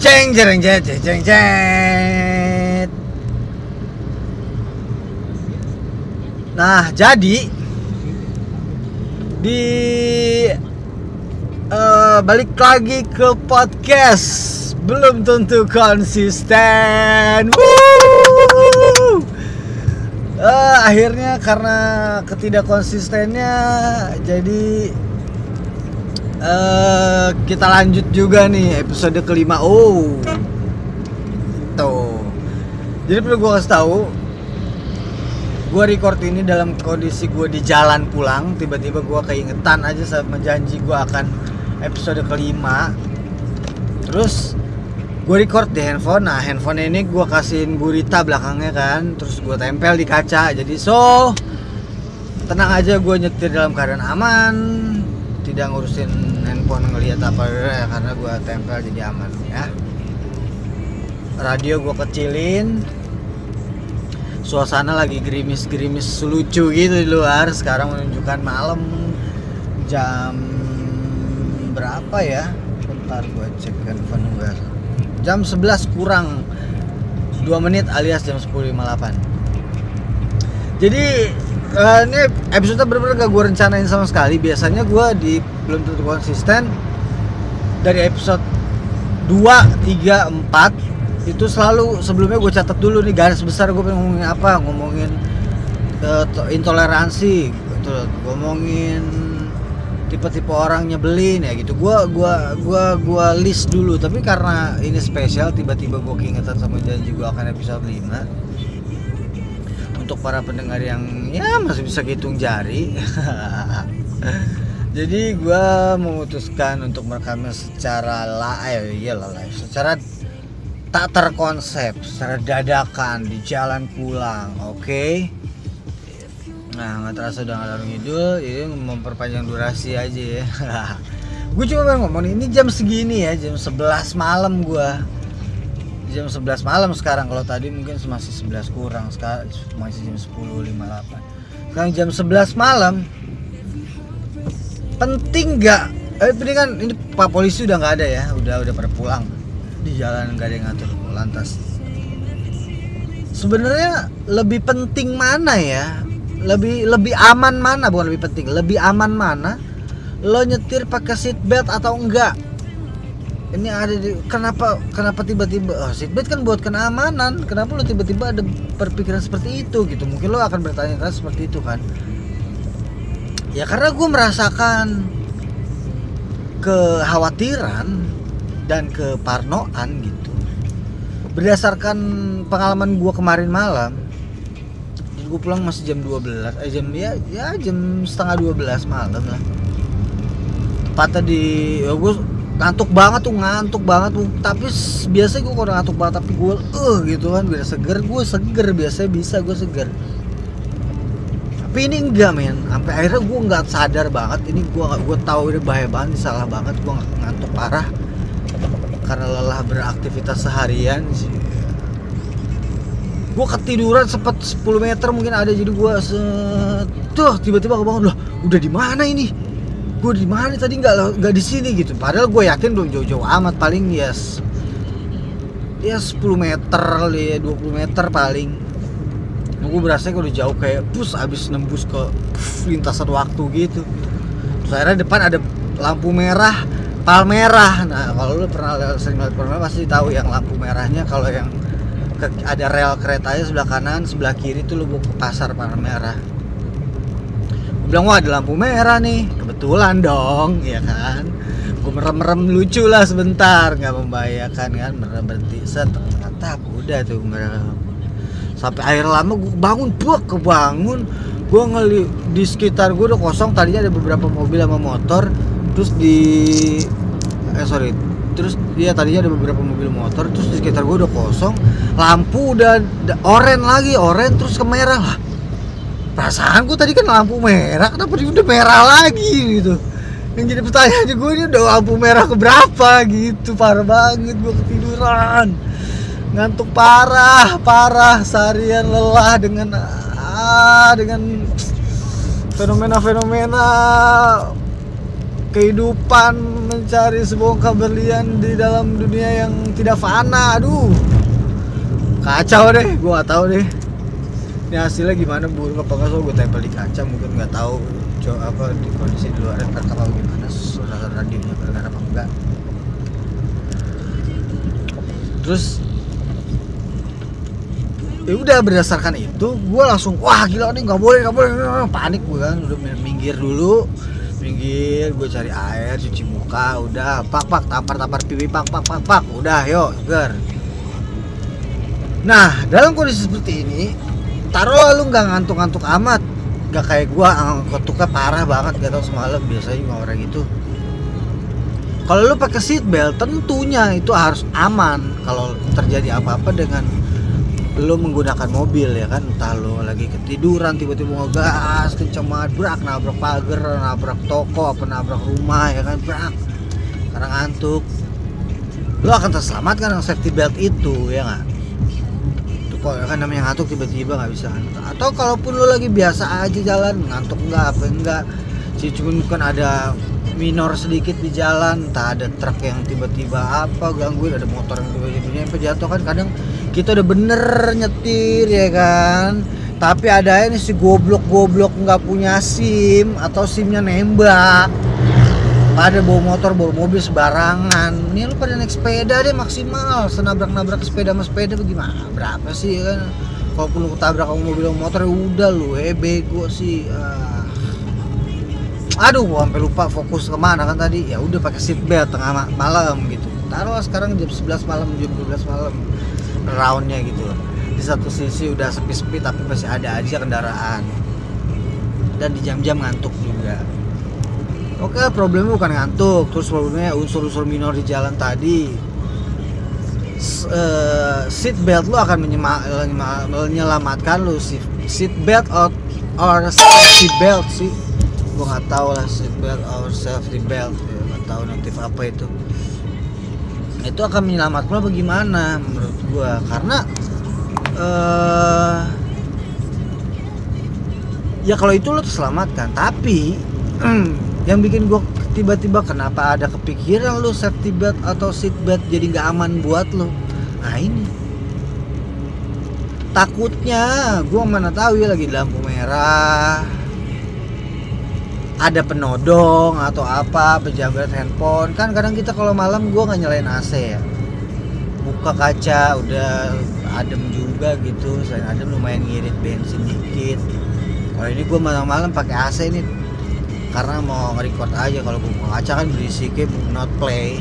Ceng jeng jeng jeng jeng. Nah, jadi di eh, balik lagi ke podcast belum tentu konsisten. Eh, akhirnya karena ketidakkonsistennya jadi eh kita lanjut juga nih episode kelima. Oh, tuh. Jadi perlu gue kasih tahu, gue record ini dalam kondisi gue di jalan pulang. Tiba-tiba gue keingetan aja sama janji gue akan episode kelima. Terus gue record di handphone. Nah handphone ini gue kasihin gurita belakangnya kan. Terus gue tempel di kaca. Jadi so tenang aja gue nyetir dalam keadaan aman tidak ngurusin handphone ngelihat apa ya, karena gua tempel jadi aman ya. Radio gua kecilin. Suasana lagi gerimis-gerimis lucu gitu di luar. Sekarang menunjukkan malam jam berapa ya? Bentar gua cek handphone gua. Jam 11 kurang 2 menit alias jam 10.58 jadi eh, ini episode bener-bener gak gue rencanain sama sekali. Biasanya gue di belum tentu konsisten. Dari episode 2, 3, 4 itu selalu sebelumnya gue catat dulu nih garis besar gue pengen ngomongin apa? Ngomongin to- intoleransi gitu. Ngomongin tipe-tipe orang nyebelin ya gitu. Gua gua gua gua list dulu. Tapi karena ini spesial tiba-tiba gue keingetan sama janji gue akan episode 5 untuk para pendengar yang ya masih bisa hitung jari. Jadi gua memutuskan untuk merekamnya secara live ya lah live. Secara tak terkonsep secara dadakan di jalan pulang oke? Nah nggak terasa udah ngalor ngidul ini memperpanjang durasi aja ya. Gue cuma pengen ngomong ini jam segini ya jam 11 malam gua jam 11 malam sekarang kalau tadi mungkin masih 11 kurang sekarang masih jam 10.58 sekarang jam 11 malam penting nggak? Eh penting kan ini pak polisi udah nggak ada ya udah udah pada pulang. Di jalan nggak ada yang ngatur lantas. Sebenarnya lebih penting mana ya? Lebih lebih aman mana? Bukan lebih penting lebih aman mana lo nyetir pakai seat belt atau enggak ini ada di kenapa kenapa tiba-tiba oh, seatbelt kan buat keamanan. Kenapa lo tiba-tiba ada perpikiran seperti itu gitu? Mungkin lo akan bertanya kan seperti itu kan. Ya karena gue merasakan kekhawatiran dan keparnoan gitu. Berdasarkan pengalaman gue kemarin malam gue pulang masih jam 12 eh jam ya ya jam setengah 12 malam lah. Tepatnya di ya gue ngantuk banget tuh ngantuk banget tuh. Tapi biasanya gue kalau ngantuk banget tapi gue eh gitu kan biar seger gue seger biasanya bisa gue seger. Tapi ini enggak men. Sampai akhirnya gue nggak sadar banget ini gue gue tahu ini bahaya banget salah banget gue ngantuk parah. Karena lelah beraktivitas seharian sih. Gue ketiduran sempat 10 meter mungkin ada jadi gue tuh tiba-tiba kebangun loh udah di mana ini gue di mana tadi? Nggak nggak di sini gitu. Padahal gue yakin belum jauh-jauh amat. Paling ya s- ya 10 meter ya 20 meter paling. Gue berasa kalau jauh kayak bus abis nembus ke puf, lintasan waktu gitu. Terus akhirnya depan ada lampu merah palmerah nah kalau lu pernah sering lihat palmerah pasti tahu yang lampu merahnya. Kalau yang ke- ada rel keretanya sebelah kanan sebelah kiri tuh lu ke pasar palmerah bilang wah ada lampu merah nih. Kebetulan dong ya kan? Gue merem-merem lucu lah sebentar nggak membahayakan kan? Merem berhenti set ternyata udah tuh merem. Sampai akhir lama gue bangun buak kebangun. Gue ngeli di sekitar gue udah kosong tadinya ada beberapa mobil sama motor. Terus di eh sorry terus dia tadinya ada beberapa mobil motor terus di sekitar gue udah kosong. Lampu udah udah oren lagi oren terus ke merah lah perasaan gue tadi kan lampu merah kenapa dia udah merah lagi gitu? Yang jadi pertanyaan gue ini udah lampu merah ke berapa gitu parah banget gue ketiduran. Ngantuk parah parah seharian lelah dengan ah dengan fenomena-fenomena kehidupan mencari sebongkah berlian di dalam dunia yang tidak fana. Aduh kacau deh gue tahu deh ini hasilnya gimana buruk apa nggak so gue tempel di kaca mungkin nggak tahu. Co apa di kondisi di luar ntar kalau gimana. Suara radionya berdengar apa enggak. Terus ya udah berdasarkan itu gue langsung wah gila nih nggak boleh nggak boleh. Panik gue kan udah minggir dulu. Minggir gue cari air cuci muka udah pak pak tampar tampar pipi pak pak pak pak udah yuk seger. Nah dalam kondisi seperti ini taruh lu nggak ngantuk-ngantuk amat. Nggak kayak gua ngantuknya parah banget gak tau semalam. Biasanya juga orang itu. Kalau lu pakai seat belt tentunya itu harus aman. Kalau terjadi apa-apa dengan lu menggunakan mobil ya kan? Entah lu lagi ketiduran tiba-tiba ngegas kenceng banget brak nabrak pagar nabrak toko apa nabrak rumah ya kan? Brak. Karena ngantuk. Lu akan terselamatkan dengan safety belt itu ya itu kok ya kan namanya ngantuk tiba-tiba nggak bisa. Atau kalaupun lu lagi biasa aja jalan ngantuk nggak apa enggak sih cuma bukan ada minor sedikit di jalan entah ada truk yang tiba-tiba apa gangguin ada motor yang tiba-tiba nyampe jatuh kan kadang kita udah bener nyetir ya kan. Tapi ada ini si goblok-goblok nggak punya SIM atau SIMnya nembak pada bawa motor bawa mobil sebarangan ini lu pada naik sepeda deh maksimal. Senabrak-nabrak sepeda sama sepeda bagaimana berapa sih ya kan? Kalaupun lu ketabrak sama mobil sama motor ya udah lu. Eh bego sih. Ah. aduh gua sampai lupa fokus ke mana kan tadi. Ya udah pakai seat belt tengah ma- malam gitu. Taruh sekarang jam 11 malam jam 12 malam. Roundnya gitu. Di satu sisi udah sepi-sepi tapi masih ada aja kendaraan. Dan di jam-jam ngantuk juga oke problemnya bukan ngantuk terus problemnya unsur-unsur minor di jalan tadi. S- eh, seat belt lu akan menyelamatkan lu si seat belt or, or safety belt sih gua nggak tahu lah seat belt or safety belt. Ya, nggak tahu notif apa itu. Itu akan menyelamatkan lo bagaimana menurut gua. Karena eh ya kalau itu lo terselamatkan. Tapi yang bikin gua tiba-tiba kenapa ada kepikiran lo safety belt atau seat belt jadi nggak aman buat lo nah ini. Takutnya gua mana tahu ya lagi lampu merah. Ada penodong atau apa pejabat handphone. Kan kadang kita kalau malam gua nggak nyalain AC ya. Buka kaca udah adem juga gitu. Selain adem lumayan ngirit bensin dikit. Kalau ini gua malam-malam pakai AC ini karena mau nge-record aja kalau buka kaca kan berisiknya not play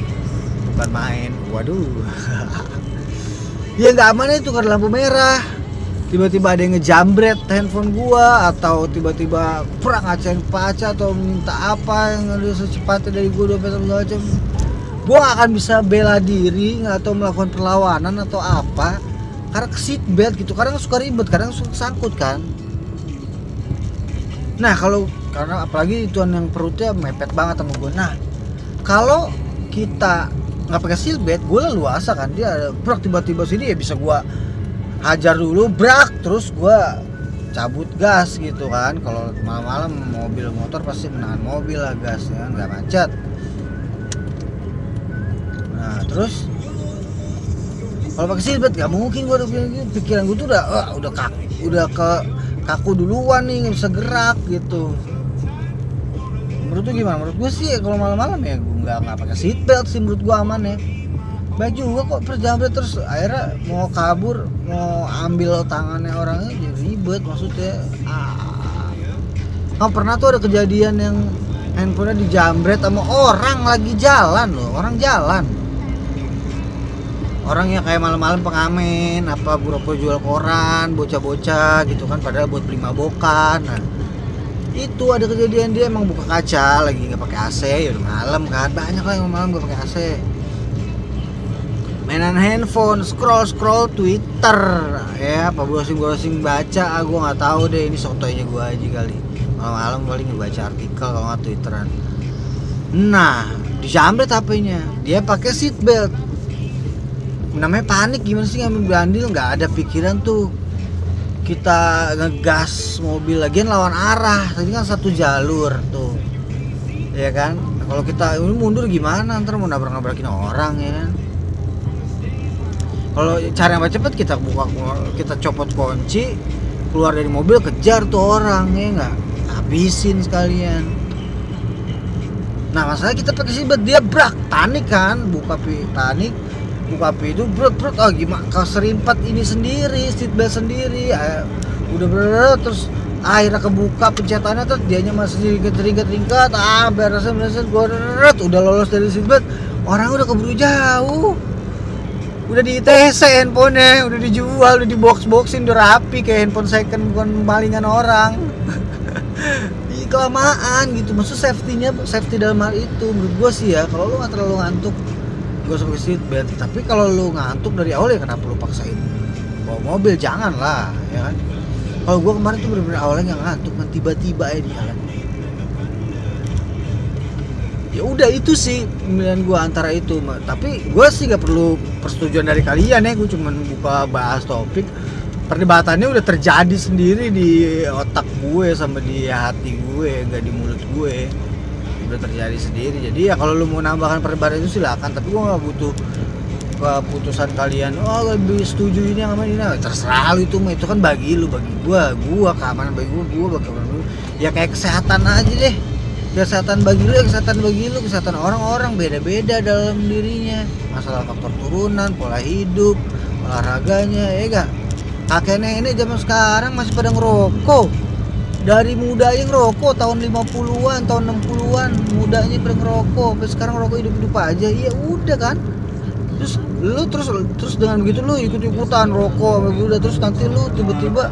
bukan main. Waduh. Ya nggak aman itu karena lampu merah. Tiba-tiba ada yang ngejambret handphone gua atau tiba-tiba perang ngacain kaca atau minta apa yang harus secepatnya dari gua dompet segala macam. Gua akan bisa bela diri atau melakukan perlawanan atau apa. Karena ke seat belt gitu kadang suka ribet kadang suka sangkut kan. Nah kalau karena apalagi tuan yang perutnya mepet banget sama gua. Nah kalau kita nggak pakai seat belt gua leluasa kan. Dia brak tiba-tiba sini ya bisa gua hajar dulu brak terus gua cabut gas gitu kan. Kalau malam-malam mobil motor pasti menahan mobil lah gasnya nggak macet. Nah terus kalau pakai silbet nggak mungkin gua udah pikiran gua tuh udah wah, udah kak udah ke kaku duluan nih nggak bisa gerak gitu menurut lu gimana? Menurut gua sih kalau malam-malam ya gua nggak nggak pakai seatbelt sih menurut gua aman ya. Baik juga kok perjalanan terus akhirnya mau kabur mau ambil tangannya orangnya jadi ribet maksudnya. Ah. Kamu pernah tuh ada kejadian yang handphonenya dijambret sama orang lagi jalan loh orang jalan. Orang yang kayak malam-malam pengamen apa pura-pura jual koran bocah-bocah gitu kan padahal buat beli mabokan nah, itu ada kejadian dia emang buka kaca lagi nggak pakai AC ya udah malam kan. Banyak lah yang malam nggak pakai AC mainan handphone scroll scroll Twitter. Ya apa browsing browsing baca ah, gua nggak tahu deh ini sotonya gua aja kali. Malam-malam paling ngebaca artikel kalau nggak twitteran. Nah dijambret HP-nya dia pakai seat belt namanya panik gimana sih ngambil bandil nggak ada pikiran tuh kita ngegas mobil lagian lawan arah. Tadi kan satu jalur tuh. Ya kan? Kalau kita ini mundur gimana? Ntar mau nabrak nabrakin orang ya kan? Kalau cara yang cepet kita buka kita copot kunci keluar dari mobil kejar tuh orang ya nggak? Habisin sekalian. Nah masalah kita pakai seatbelt. Dia brak. Panik kan buka panik buka pintu brot brot ah gimana? Kau serimpat ini sendiri seatbelt sendiri ah, udah berat terus akhirnya kebuka pencetannya tuh dianya masih ringkat ringkat ah beresan beresan gue udah lolos dari seatbelt orang udah keburu jauh. Udah di ITC handphonenya udah dijual udah di box boxin udah rapi kayak handphone second bukan malingan orang. Kelamaan gitu maksud safety-nya safety dalam hal itu menurut gue sih ya kalau lu nggak terlalu ngantuk gue pakai seatbelt tapi kalau lu ngantuk dari awal ya kenapa lu paksain? Bawa mobil jangan lah ya kan? Kalau gue kemarin tuh bener-bener awalnya nggak ngantuk kan tiba-tiba ya dia kan ya udah itu sih pemilihan gue antara itu tapi gue sih nggak perlu persetujuan dari kalian ya. Gue cuma buka bahas topik. Perdebatannya udah terjadi sendiri di otak gue sama di hati gue nggak di mulut gue udah terjadi sendiri. Jadi ya kalau lu mau nambahkan perdebatan itu silakan tapi gue nggak butuh keputusan kalian oh lebih setuju ini yang ini. Nah, terserah lu itu mah itu kan bagi lu bagi gua gua keamanan bagi gua gua bagi lu. Ya kayak kesehatan aja deh. Kesehatan bagi lu ya kesehatan bagi lu. Kesehatan orang-orang beda-beda dalam dirinya. Masalah faktor turunan pola hidup olahraganya ya enggak kakek nenek zaman sekarang masih pada ngerokok dari muda yang ngerokok tahun 50-an tahun 60-an mudanya pada ngerokok. Sampai sekarang ngerokok hidup-hidup aja. Ya udah kan? Terus lu terus terus dengan begitu lu ikut ikutan rokok udah terus nanti lu tiba-tiba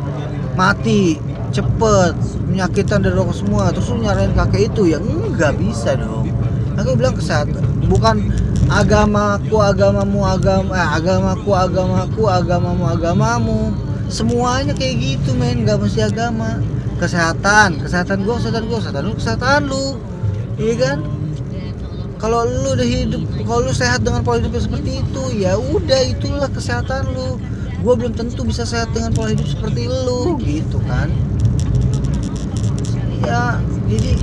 mati cepet menyakitkan dari rokok semua. Terus lu nyarain kakek itu ya enggak bisa dong. Aku bilang kesehatan. Bukan agamaku agamamu agama eh, agamaku agamaku agamamu agamamu. Semuanya kayak gitu men. Nggak mesti agama kesehatan kesehatan gua kesehatan gua kesehatan lu kesehatan lu. Iya kan? Kalau lu udah hidup kalau lu sehat dengan pola hidup seperti itu ya udah itulah kesehatan lu. Gue belum tentu bisa sehat dengan pola hidup seperti lu gitu kan? Ya jadi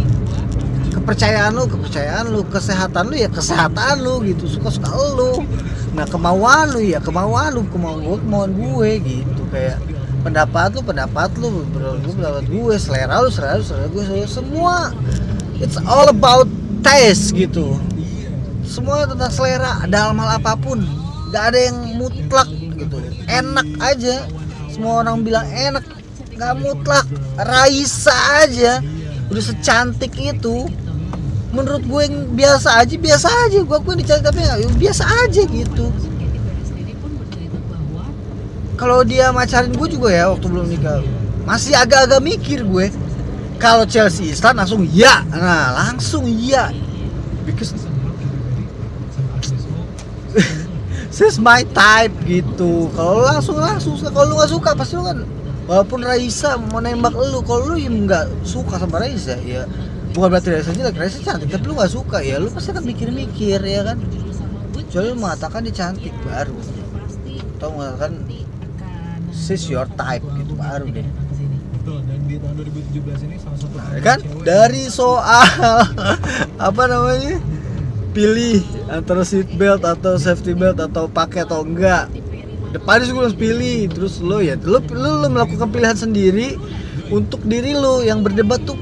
kepercayaan lu kepercayaan lu kesehatan lu ya kesehatan lu gitu. Suka suka lu. Nah kemauan lu ya kemauan lu kemauan gue kemauan gue gitu kayak pendapat lu pendapat lu gue pendapat gue selera lu selera lu selera gue selera semua it's all about taste gitu. Semua tentang selera dalam hal apa pun. Gak ada yang mutlak gitu. Enak aja. Semua orang bilang enak. Nggak mutlak. Raisa aja. Udah secantik itu. Menurut gue yang biasa aja biasa aja. Gue gue dicantik tapi ya biasa aja gitu kalau dia macarin gue juga ya waktu belum nikah. Masih agak-agak mikir gue. Kalau Chelsea Islam langsung ya nah langsung ya because this my type gitu. Kalau langsung langsung kalau lu nggak suka pasti lu kan walaupun Raisa mau nembak lu kalau lu yang nggak suka sama Raisa ya bukan berarti Raisa jelek. Raisa cantik tapi lu nggak suka ya lu pasti akan mikir-mikir ya kan? Kecuali mengatakan dia cantik baru. Atau mengatakan she's your type gitu baru deh. Di tahun 2017 ini salah satu nah, kan? dari soal apa namanya? Pilih antara seat belt atau safety belt atau pakai atau enggak. Depan gue harus pilih terus lo ya lo, lo, lo melakukan pilihan sendiri untuk diri lo yang berdebat tuh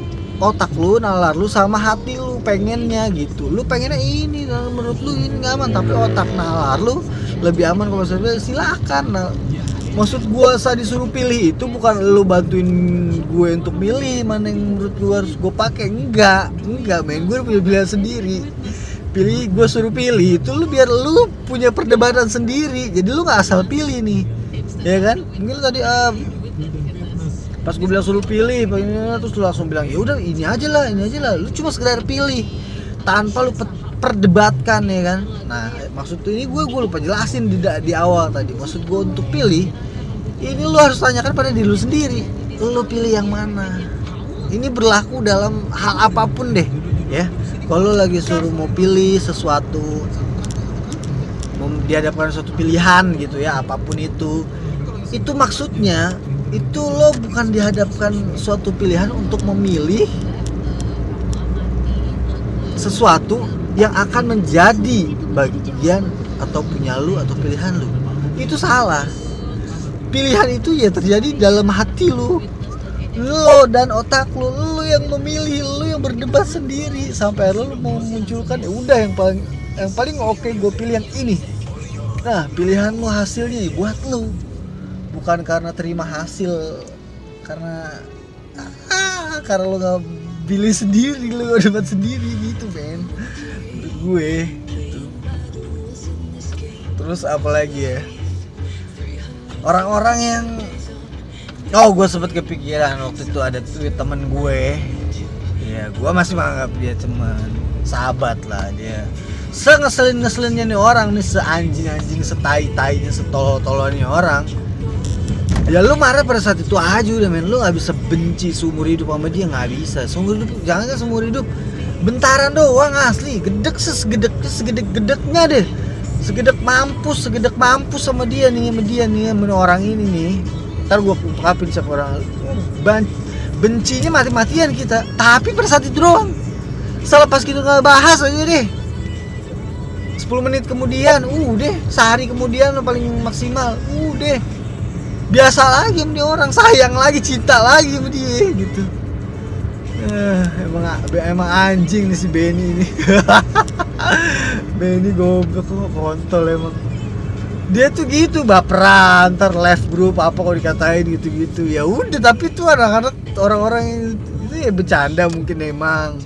otak lu nalar lu sama hati lu pengennya gitu. Lu pengennya ini menurut lu ini nggak aman tapi otak nalar lu lebih aman kalau saya silakan. Nah, maksud gua saat disuruh pilih itu bukan lu bantuin gue untuk milih mana yang menurut lu harus gue pakai. Enggak enggak main gue punya pilihan sendiri. Pilih gue suruh pilih itu lu biar lu punya perdebatan sendiri. Jadi lu nggak asal pilih nih. Ya kan? Mungkin tadi uh, pas gue bilang suruh pilih terus lu langsung bilang ya udah ini aja lah ini aja lah. Lu cuma sekedar pilih. Tanpa lu perdebatkan ya kan? Nah maksud ini gue gue lupa jelasin di, di awal tadi. Maksud gue untuk pilih ini lu harus tanyakan pada diri lu sendiri. Lu pilih yang mana? Ini berlaku dalam hal apa pun deh ya. Kalau lagi suruh mau pilih sesuatu dihadapkan suatu pilihan gitu ya apa pun itu itu maksudnya itu lo bukan dihadapkan suatu pilihan untuk memilih sesuatu yang akan menjadi bagian atau punya lu atau pilihan lu. Itu salah. Pilihan itu ya terjadi dalam hati lu. Lo dan otak lu lu yang memilih lu yang berdebat sendiri sampai lu mau munculkan ya udah yang paling yang paling oke gue pilih yang ini. Nah pilihanmu hasilnya ya buat lu. Bukan karena terima hasil karena ah, karena lo nggak pilih sendiri gak dapat sendiri gitu men. Gue gitu. terus apa lagi ya? Orang-orang yang oh gue sempet kepikiran waktu itu ada tweet temen gue. Ya gue masih menganggap dia teman sahabat lah dia. Sengeselin ngeselinnya nih orang nih seanjing anjing setai tainya setolol tololnya orang ya lu marah pada saat itu aja udah men. Lu nggak bisa benci seumur hidup sama dia nggak bisa. Seumur hidup jangan kan seumur hidup. Bentaran doang asli. Gedek sesegedek segedek gedeknya deh. Segedek mampus segedek mampus sama dia nih sama dia nih sama orang ini nih. Ntar gua ungkapin siapa orang. Ban bencinya mati-matian kita. Tapi pada saat itu doang. Selepas kita nggak bahas aja deh. 10 menit kemudian uh deh. Sehari kemudian paling maksimal uh deh biasa lagi dia orang sayang lagi cinta lagi sama dia gitu. Eh, emang emang anjing nih si Benny ini. Benny goblok kok kontol emang. Dia tuh gitu baperan ntar left group apa kalau dikatain gitu-gitu. Ya udah tapi tuh anak-anak orang-orang itu ya bercanda mungkin emang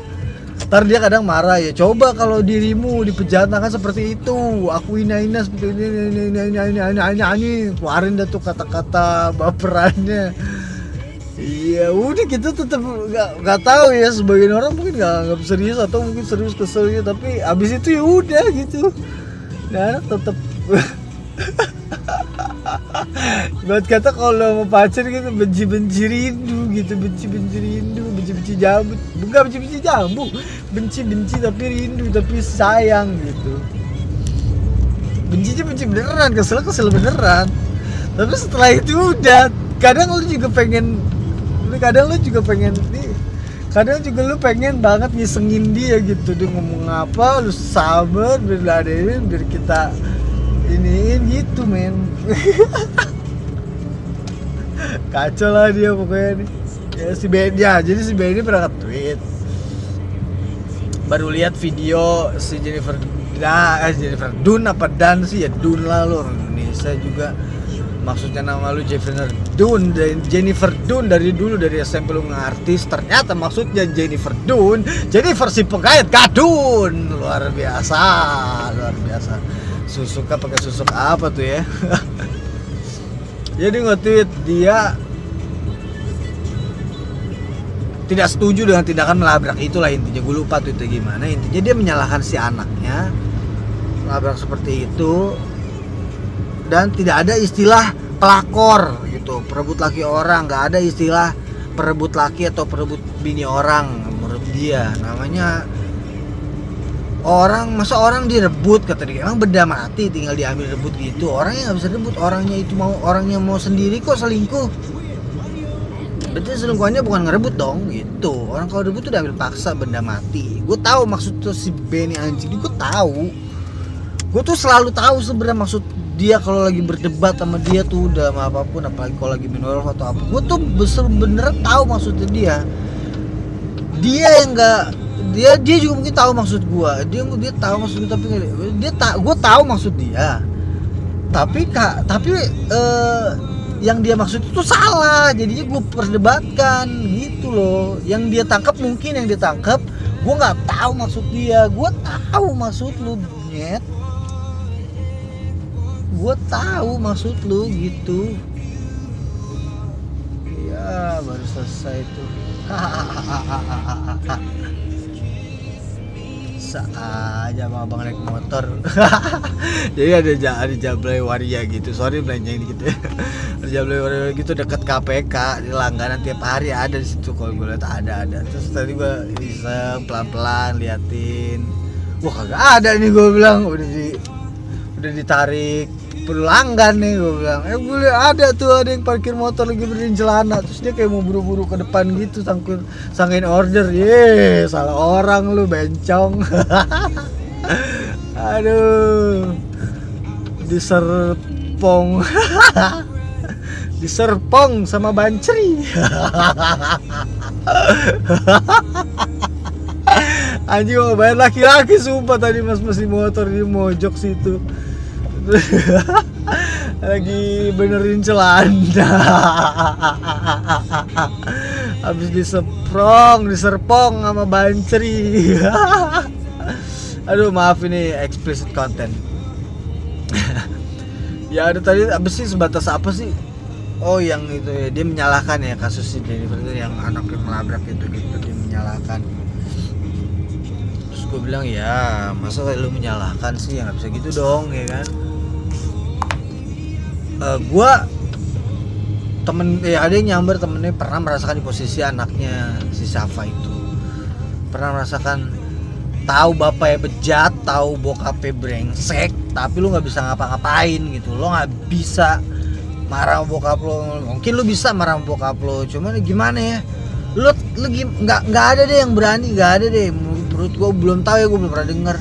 ntar dia kadang marah ya coba kalau dirimu dipenjatakan seperti itu aku ina ina seperti ini ini ini ini ini ini ini, ini. keluarin dah tuh kata-kata baperannya Iya, udah kita tetap nggak nggak tahu ya sebagian orang mungkin nggak nggak serius atau mungkin serius keselnya tapi abis itu ya udah gitu. Nah tetap Buat kata kalau mau pacar gitu benci benci rindu gitu benci benci rindu benci-benci jambu bukan benci-benci jambu benci-benci tapi rindu tapi sayang gitu. Bencinya benci beneran kesel kesel beneran. Tapi setelah itu udah kadang lu juga pengen kadang lu juga pengen nih kadang juga lu pengen banget ngisengin dia gitu. Dia ngomong apa lu sabar biar ladenin biar kita iniin gitu men. Kacau lah dia pokoknya nih ya si Ben ya jadi si Ben ini pernah tweet baru lihat video si Jennifer da eh, Jennifer Dun apa Dan sih? Ya Dun lah lo orang Indonesia juga. Maksudnya nama lu Jennifer Dun dan Jennifer Dun dari dulu dari SMP lu ngartis ternyata maksudnya Jennifer Dun Jennifer si pengait gadun luar biasa luar biasa. Susuk apa pakai susuk apa tuh ya? Jadi nge-tweet dia tidak setuju dengan tindakan melabrak. Itulah intinya. Gue lupa tuh itu gimana. Intinya dia menyalahkan si anaknya. Melabrak seperti itu. Dan tidak ada istilah pelakor gitu. Perebut laki orang. Nggak ada istilah perebut laki atau perebut bini orang menurut dia. Namanya orang masa orang direbut? Kata dia. Emang benda mati tinggal diambil rebut gitu? Orangnya nggak bisa rebut. Orangnya itu mau orangnya mau sendiri kok selingkuh berarti selingkuhannya bukan ngerebut dong gitu. Orang kalau rebut tuh udah ambil paksa benda mati. Gue tahu maksud tuh si Benny anjing gue tahu. Gue tuh selalu tahu sebenarnya maksud dia kalau lagi berdebat sama dia tuh udah sama apa pun apalagi kalau lagi minum atau apa. Gue tuh bener bener tahu maksudnya dia. Dia yang nggak dia dia juga mungkin tahu maksud gue dia dia tahu maksud gue tapi dia tak gue tahu maksud dia. Tapi kak tapi eh, yang dia maksud itu salah. Jadinya gue perdebatkan gitu loh. Yang dia tangkap mungkin yang dia tangkap gue nggak tahu maksud dia. Gue tahu maksud lu nyet. Gue tahu maksud lu gitu. Ya baru selesai tuh bisa aja sama abang naik motor. Jadi ada ada Jablay Waria gitu. Sorry belanjain dikit ya. Ada Jablay Waria gitu dekat KPK di langganan tiap hari ada di situ kalau gue lihat ada ada. Terus tadi gue iseng pelan pelan liatin. Wah kagak ada nih gue bilang. Udah di udah ditarik pelanggan nih gue bilang. Eh boleh ada tuh ada yang parkir motor lagi berdiri di celana. Terus dia kayak mau buru-buru ke depan gitu sangkin sangkin order. Ye salah orang lu bencong. Aduh. Diserpong. Diserpong sama bancri. Anjing mau bayar laki-laki sumpah tadi mas mesin motor di mojok situ lagi benerin celana. Habis diseprong diserpong sama bancri. Aduh maaf ini explicit content. Ya ada tadi apa sih sebatas apa sih? Oh yang itu ya dia menyalahkan ya kasus si Jennifer itu yang anaknya melabrak itu gitu dia menyalahkan. Terus gue bilang ya masa lu menyalahkan sih? Ya nggak bisa gitu dong ya kan Eh gua temen ya ada yang nyamber temennya pernah merasakan di posisi anaknya si Safa itu. Pernah merasakan tahu bapaknya bejat tahu bokapnya brengsek tapi lu nggak bisa ngapa-ngapain gitu. Lo nggak bisa marah bokap lo mungkin lu bisa marah bokap lo cuman gimana ya? Lu lu nggak nggak ada deh yang berani nggak ada deh. Menurut gua belum tahu ya gua belum pernah denger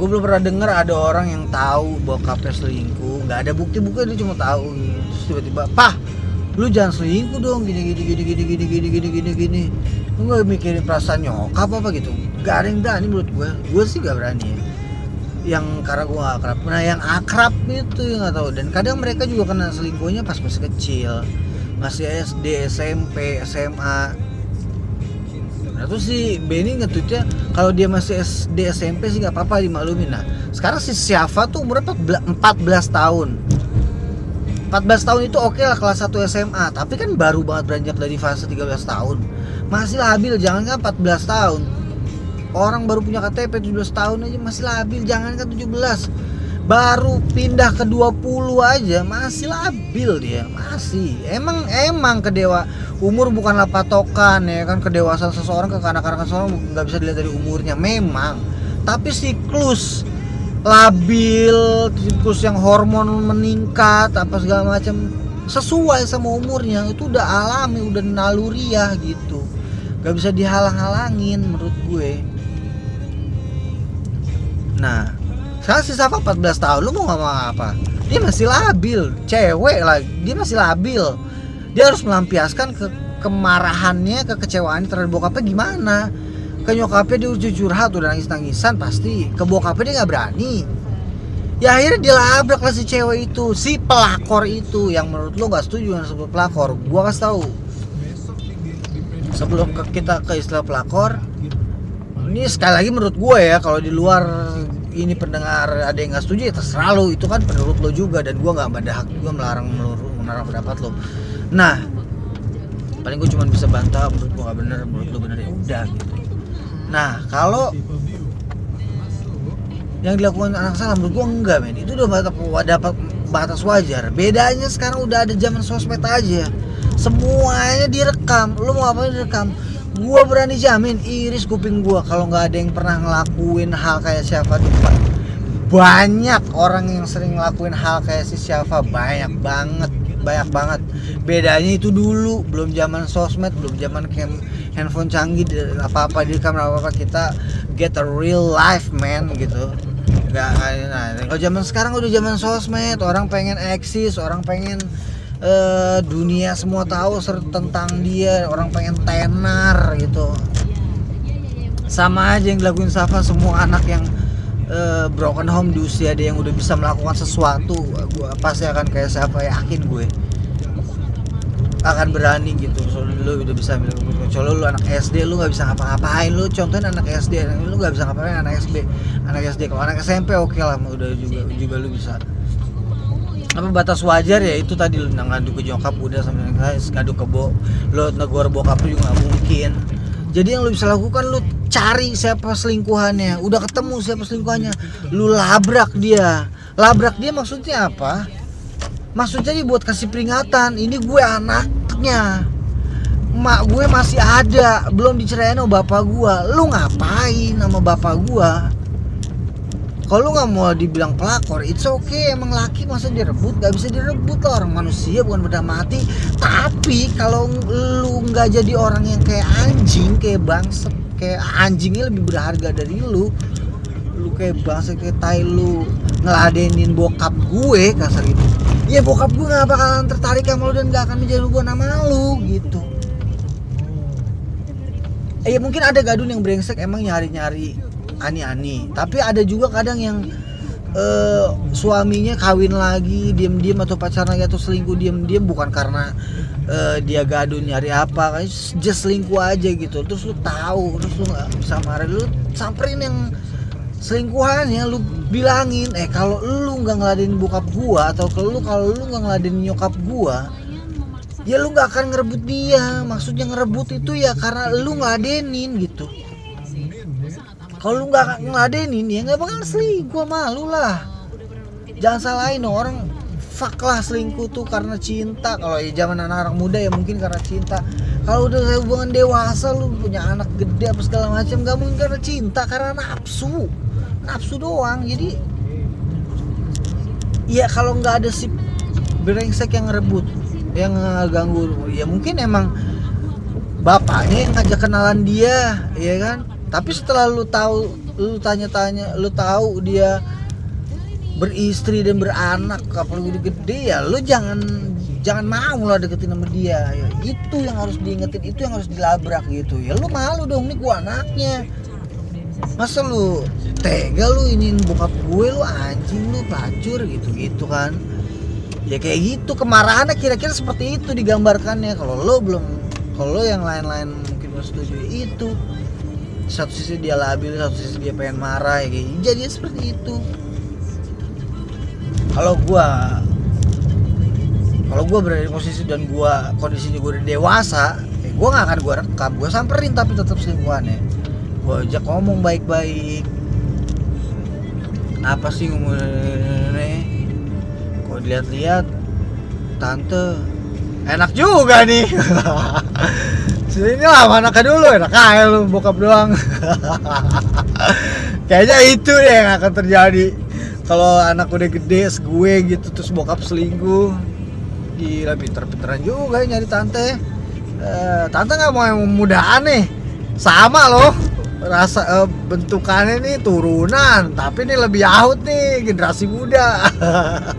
gue belum pernah denger ada orang yang tahu bokapnya selingkuh. Nggak ada bukti bukti dia cuma tahu gitu. terus tiba-tiba pah lu jangan selingkuh dong gini gini gini gini gini gini gini gini gini. Lu nggak mikirin perasaan nyokap apa gitu? Nggak ada yang berani menurut gue gue sih gak berani. Ya yang karena gue gak akrab. Nah yang akrab itu yang nggak tahu. Dan kadang mereka juga kena selingkuhnya pas masih kecil. Masih SD SMP SMA Nah terus si Benny ngetweetnya kalau dia masih SD SMP sih nggak apa-apa dimaklumin. Nah sekarang si Syafa tuh umurnya 14 tahun. 14 tahun itu oke lah kelas 1 SMA tapi kan baru banget beranjak dari fase 13 tahun. Masih labil jangan kan 14 tahun. Orang baru punya KTP 17 tahun aja masih labil jangan kan 17 baru pindah ke 20 aja masih labil dia masih. Emang emang kedewa umur bukanlah patokan ya kan kedewasaan seseorang kekanak-kanakan seseorang nggak bisa dilihat dari umurnya memang. Tapi siklus labil siklus yang hormon meningkat apa segala macam sesuai sama umurnya itu udah alami udah naluriah gitu. Nggak bisa dihalang-halangin menurut gue. Nah sekarang si Safa 14 tahun lu mau ngomong apa? Dia masih labil cewek lah dia masih labil. Dia harus melampiaskan ke kemarahannya kekecewaannya terhadap bokapnya gimana? Ke nyokapnya dia udah curhat udah nangis nangisan pasti. Ke bokapnya dia nggak berani. Ya akhirnya dia labrak lah si cewek itu si pelakor itu. Yang menurut lu nggak setuju dengan sebut pelakor? Gua kasih tahu. Sebelum ke kita ke istilah pelakor ini sekali lagi menurut gue ya kalau di luar ini pendengar ada yang nggak setuju ya terserah lo itu kan menurut lo juga dan gue nggak ada hak juga melarang melarang pendapat lo nah paling gue cuma bisa bantah menurut gue nggak bener menurut lo bener ya udah gitu. Nah kalau yang dilakukan anak salah menurut gue enggak men. Itu udah batas, dapat batas wajar. Bedanya sekarang udah ada zaman sosmed aja. Semuanya direkam. Lu mau apa direkam gua berani jamin iris kuping gua kalau nggak ada yang pernah ngelakuin hal kayak siapa depan banyak orang yang sering ngelakuin hal kayak si Syafa. Banyak banget banyak banget. Bedanya itu dulu belum zaman sosmed belum zaman cam handphone canggih apa apa direkam apa apa kita get a real life man gitu. Nggak nah kalau zaman sekarang udah zaman sosmed orang pengen eksis orang pengen eh, dunia semua tahu tentang dia orang pengen tenar gitu. Sama aja yang dilakuin Safa semua anak yang eh, broken home di usia dia yang udah bisa melakukan sesuatu gua pasti akan kayak siapa yakin gue. Akan berani gitu soalnya lu udah bisa bilang kecuali lu anak SD lu nggak bisa ngapa-ngapain. Lu contohin anak SD lu nggak bisa ngapain anak SD anak SD kalau anak SMP oke lah udah juga juga lu bisa apa batas wajar ya itu tadi lu ngadu ke nyokap udah sampai ngadu ke bo lu negor bokap lu juga nggak mungkin. Jadi yang lu bisa lakukan lu cari siapa selingkuhannya. Udah ketemu siapa selingkuhannya lu labrak dia. Labrak dia maksudnya apa? Maksudnya dia buat kasih peringatan ini gue anaknya. Mak gue masih ada belum dicerain sama bapak gue lu ngapain sama bapak gue kalau lu nggak mau dibilang pelakor it's okay. Emang laki masa direbut? Nggak bisa direbut lah. Orang manusia bukan benda mati. Tapi kalau lu nggak jadi orang yang kayak anjing kayak bangsa kayak anjingnya lebih berharga dari lu lu kayak bangsa kayak tai lu ngeladenin bokap gue kasar gitu. Ya bokap gue nggak bakalan tertarik sama lu dan nggak akan menjadi gue nama lu gitu. Eh, ya mungkin ada gadun yang brengsek emang nyari-nyari ani-ani. Tapi ada juga kadang yang eh, suaminya kawin lagi, diem-diem atau pacaran lagi atau selingkuh diem-diem bukan karena eh, dia gadun nyari apa, kayak just selingkuh aja gitu. Terus lu tahu, terus lu nggak bisa marah, lu samperin yang selingkuhannya lu bilangin eh kalau lu nggak ngeladenin bokap gua atau kalau lu kalau lu nggak ngeladenin nyokap gua ya lu nggak akan ngerebut dia maksudnya ngerebut itu ya karena lu ngeladenin gitu kalau lu nggak ngeladenin ya nggak bakal selingkuh malu lah. Jangan salahin orang fuck lah selingkuh tuh karena cinta. Kalau ya zaman anak-anak muda ya mungkin karena cinta. Kalau udah hubungan dewasa lu punya anak gede apa segala macam gak mungkin karena cinta karena nafsu. Nafsu doang jadi ya kalau nggak ada si brengsek yang ngerebut yang ganggu ya mungkin emang bapaknya yang ngajak kenalan dia ya kan tapi setelah lu tahu lu tanya-tanya lu tahu dia beristri dan beranak apalagi udah gede ya lu jangan jangan mau lah deketin sama dia. Ya, itu yang harus diingetin itu yang harus dilabrak gitu. Ya lu malu dong nih gua anaknya. Masa lu tega lu ingin bokap gue lu anjing lu pelacur gitu gitu kan. Ya kayak gitu kemarahannya kira-kira seperti itu digambarkannya. Kalau lo belum kalau yang lain-lain mungkin setuju itu satu sisi dia labil satu sisi dia pengen marah ya kayak gitu. jadi seperti itu. Kalau gua kalau gua berada di posisi dan gua kondisinya gua udah dewasa ya gua nggak akan gua rekam. Gua samperin tapi tetap selingkuhannya gua ajak ngomong baik-baik. Kenapa sih ngomongnya? Kok dilihat-lihat? Tante enak juga nih sini lah anaknya dulu enak aja lu bokap doang. Kayaknya itu deh yang akan terjadi. Kalau anak udah gede gue gitu terus bokap selingkuh. Gila pinter-pinteran juga nyari tante. Eh, tante nggak mau yang mudaan nih. Sama loh rasa eh, bentukannya nih turunan tapi ini lebih ahut nih generasi muda.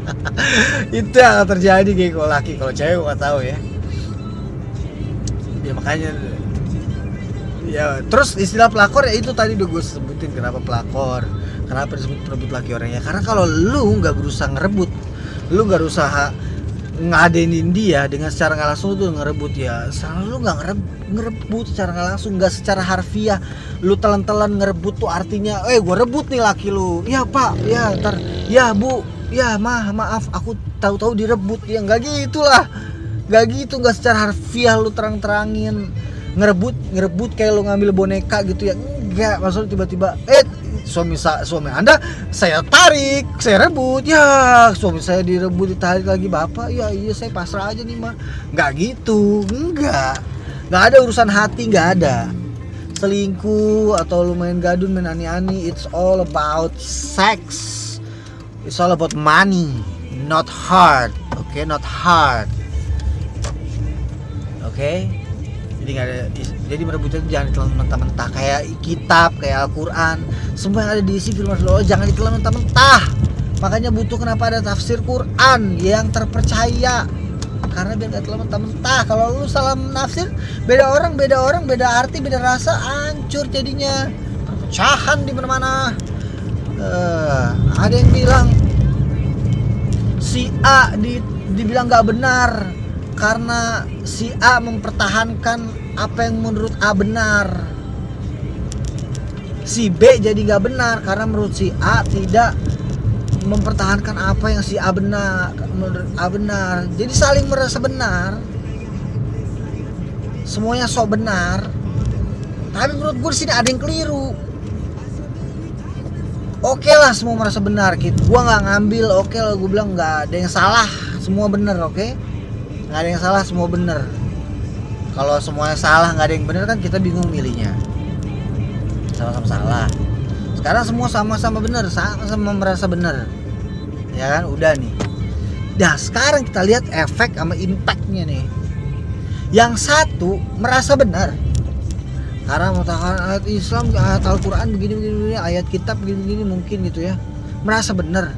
Itu yang terjadi kayak kalau laki kalau cewek nggak tahu ya ya makanya. Ya terus istilah pelakor ya itu tadi udah gue sebutin kenapa pelakor kenapa disebut perebut laki orangnya. Karena kalau lu nggak berusaha ngerebut lu nggak berusaha ngadenin dia dengan secara nggak langsung tuh ngerebut ya selalu lu nggak ngerebut, ngerebut secara nggak langsung nggak secara harfiah. Lu telan-telan ngerebut tuh artinya eh gue rebut nih laki lu. Ya pak. Ya ntar. Ya bu. Ya mah maaf. Aku tahu-tahu direbut. Ya nggak gitulah nggak gitu nggak secara harfiah lu terang-terangin. Ngerebut ngerebut kayak lu ngambil boneka gitu ya. Enggak maksudnya tiba-tiba eh suami suami anda saya tarik saya rebut. Ya suami saya direbut ditarik lagi bapak ya iya saya pasrah aja nih mah nggak gitu enggak. Nggak ada urusan hati nggak ada. Selingkuh atau lu main gadun main ani-ani it's all about sex. It's all about money not heart okay? Not heart oke. Jadi nggak ada jadi merebut itu jangan ditelan mentah-mentah. Kayak kitab kayak Al-Quran. Semua yang ada di isi firman Allah jangan ditelan mentah-mentah. Makanya butuh kenapa ada tafsir Quran yang terpercaya. Karena biar nggak telan mentah-mentah. Kalau lu salah nafsir beda orang beda orang beda arti beda rasa hancur jadinya. Perpecahan di mana-mana. Eh, ada yang bilang si A di, dibilang nggak benar karena si A mempertahankan apa yang menurut A benar. Si B jadi nggak benar karena menurut si A tidak mempertahankan apa yang si A benar menurut A benar. Jadi saling merasa benar. Semuanya sok benar. Tapi menurut gue sini ada yang keliru. Oke lah semua merasa benar gitu gue nggak ngambil oke lah gue bilang nggak ada yang salah. Semua benar oke nggak ada yang salah semua bener. Kalau semuanya salah nggak ada yang bener kan kita bingung milihnya. Sama-sama salah. Sekarang semua sama-sama benar sama-sama merasa benar ya kan? Udah nih. Nah sekarang kita lihat efek sama impactnya nih. Yang satu merasa benar Karena mengatakan ayat Islam, ayat Al-Quran begini-begini Ayat kitab begini-begini mungkin gitu ya. Merasa benar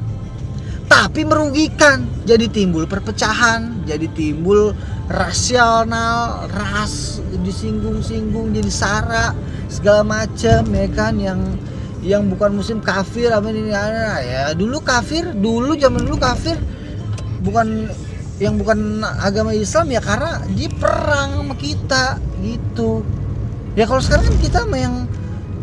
Tapi merugikan. Jadi timbul perpecahan Jadi timbul rasional Ras disinggung-singgung Jadi sara segala macam ya kan Yang yang bukan muslim kafir apa ini ya dulu kafir dulu zaman dulu kafir bukan yang bukan agama Islam ya karena dia perang sama kita gitu. Ya kalau sekarang kan kita sama yang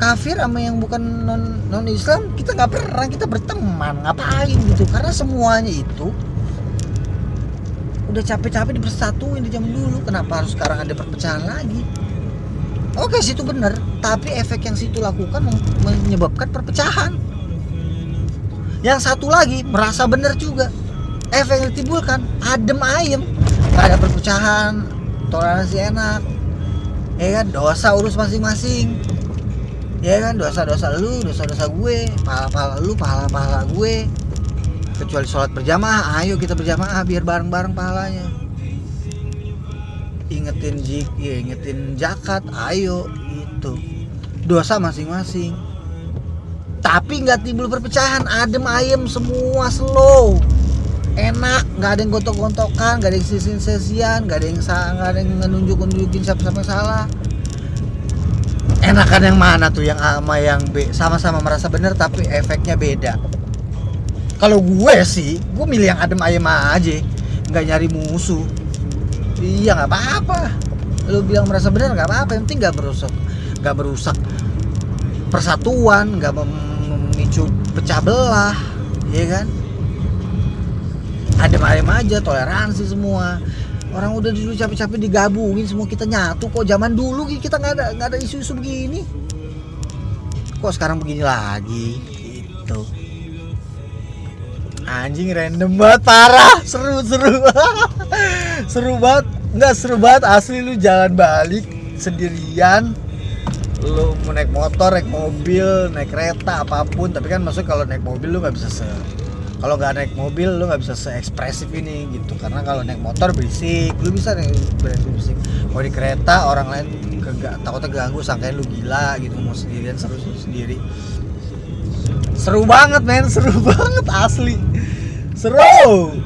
kafir sama yang bukan non non Islam kita nggak perang kita berteman ngapain gitu? Karena semuanya itu udah capek-capek dipersatuin di zaman dulu. Kenapa harus sekarang ada perpecahan lagi? Oke situ benar tapi efek yang situ lakukan menyebabkan perpecahan. Yang satu lagi merasa benar juga. Efek yang ditimbulkan adem ayem. Gak ada perpecahan toleransi enak. Ya kan? Dosa urus masing-masing ya kan dosa-dosa lu dosa-dosa gue pahala-pahala lu pahala-pahala gue. Kecuali sholat berjamaah ayo kita berjamaah biar bareng-bareng pahalanya. Ingetin jik ya ingetin zakat ayo itu dosa masing-masing. Tapi nggak timbul perpecahan adem ayem semua slow. Enak nggak ada yang gontok-gontokan nggak ada yang sisin sesian nggak ada yang nggak ada yang nunjuk nunjukin siapa siapa yang salah enakan yang mana tuh? Yang A sama yang B? Sama-sama merasa benar tapi efeknya beda. Kalau gue sih gue milih yang adem ayem aja. Nggak nyari musuh. Iya nggak apa-apa. Lu bilang merasa benar nggak apa-apa. Yang penting nggak merusak nggak merusak persatuan nggak memicu pecah belah. Ya kan? Adem-adem aja toleransi semua orang udah dulu capek-capek digabungin semua kita nyatu kok. Zaman dulu kita nggak ada nggak ada isu-isu begini. Kok sekarang begini lagi? Gitu. Anjing random banget parah. Seru seru. Seru banget. Nggak seru banget. Asli lu jalan balik sendirian. Lu mau naik motor naik mobil naik kereta apa pun. Tapi kan maksud kalau naik mobil lu nggak bisa se kalau nggak naik mobil lu nggak bisa se-ekspresif ini gitu. Karena kalau naik motor berisik lu bisa nih berisik kalau di kereta orang lain kegak takutnya ganggu sangkain lu gila gitu. Mau sendirian seru sendiri. Seru banget men seru banget asli. Seru.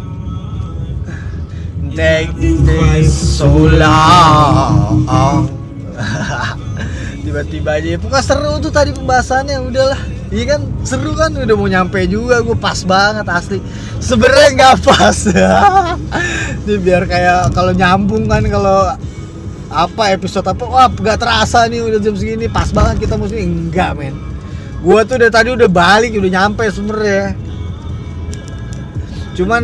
Take this so long tiba-tiba aja pokoknya seru tuh tadi pembahasannya udahlah Iya kan seru kan udah mau nyampe juga gue pas banget asli. Sebenarnya nggak pas. Ini biar kayak kalau nyambung kan kalau apa episode apa wah nggak terasa nih udah jam segini pas banget kita mesti enggak men. Gue tuh dari tadi udah balik udah nyampe sebenarnya. Cuman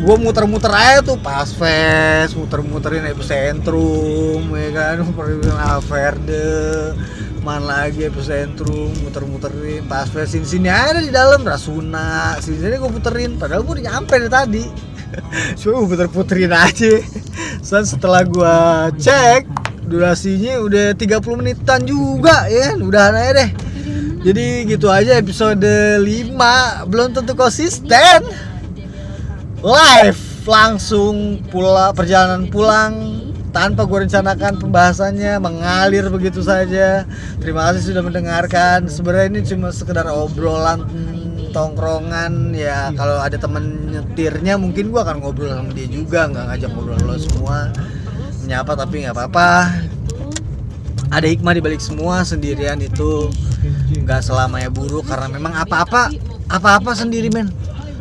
gue muter-muter aja tuh pas fest muter-muterin epicentrum ya kan muterin Alverde mana lagi epicentrum muter-muterin pas sini sini ada di dalam Rasuna. Sini sini gue puterin padahal gue udah nyampe dari tadi. Cuma gue puter-puterin aja. Dan setelah gue cek durasinya udah 30 menitan juga ya. Udah aja deh. Jadi gitu aja episode 5 belum tentu konsisten. Live langsung pula perjalanan pulang tanpa gue rencanakan pembahasannya mengalir begitu saja. Terima kasih sudah mendengarkan. Sebenarnya ini cuma sekedar obrolan tongkrongan ya. Kalau ada temen nyetirnya mungkin gue akan ngobrol sama dia juga. Nggak ngajak ngobrol lo semua. Menyapa tapi nggak apa-apa. Ada hikmah di balik semua sendirian itu. Nggak selamanya buruk karena memang apa-apa apa-apa sendiri men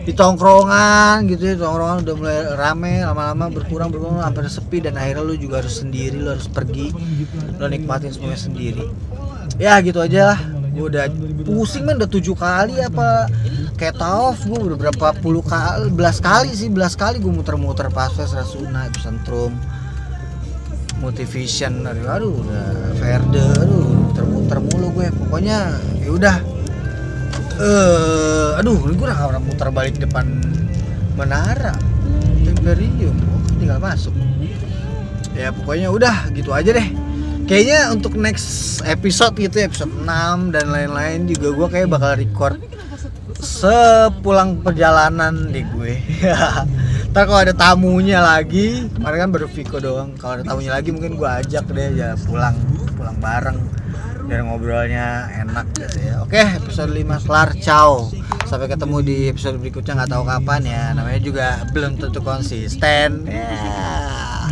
di tongkrongan gitu ya tongkrongan udah mulai rame lama-lama berkurang berkurang sampai sepi dan akhirnya lu juga harus sendiri lu harus pergi lu nikmatin semuanya sendiri. Ya gitu aja lah. Gue udah pusing men udah tujuh kali apa kayak taof gue udah berapa puluh kali belas kali sih belas kali gue muter-muter pas rasuna epicentrum motivation aduh udah verde aduh muter-muter mulu gue pokoknya ya udah eh aduh gue udah orang muter balik depan menara. Imperium. Oh, tinggal masuk. Ya pokoknya udah gitu aja deh. Kayaknya untuk next episode gitu episode 6 dan lain-lain juga gue kayak bakal record sepulang perjalanan deh gue. Ntar kalau ada tamunya lagi kemarin kan baru Viko doang. Kalau ada tamunya lagi mungkin gue ajak deh ya pulang pulang bareng biar ngobrolnya enak gitu ya. Oke episode 5 kelar. Ciao. Sampai ketemu di episode berikutnya nggak tahu kapan ya. Namanya juga belum tentu konsisten. Ya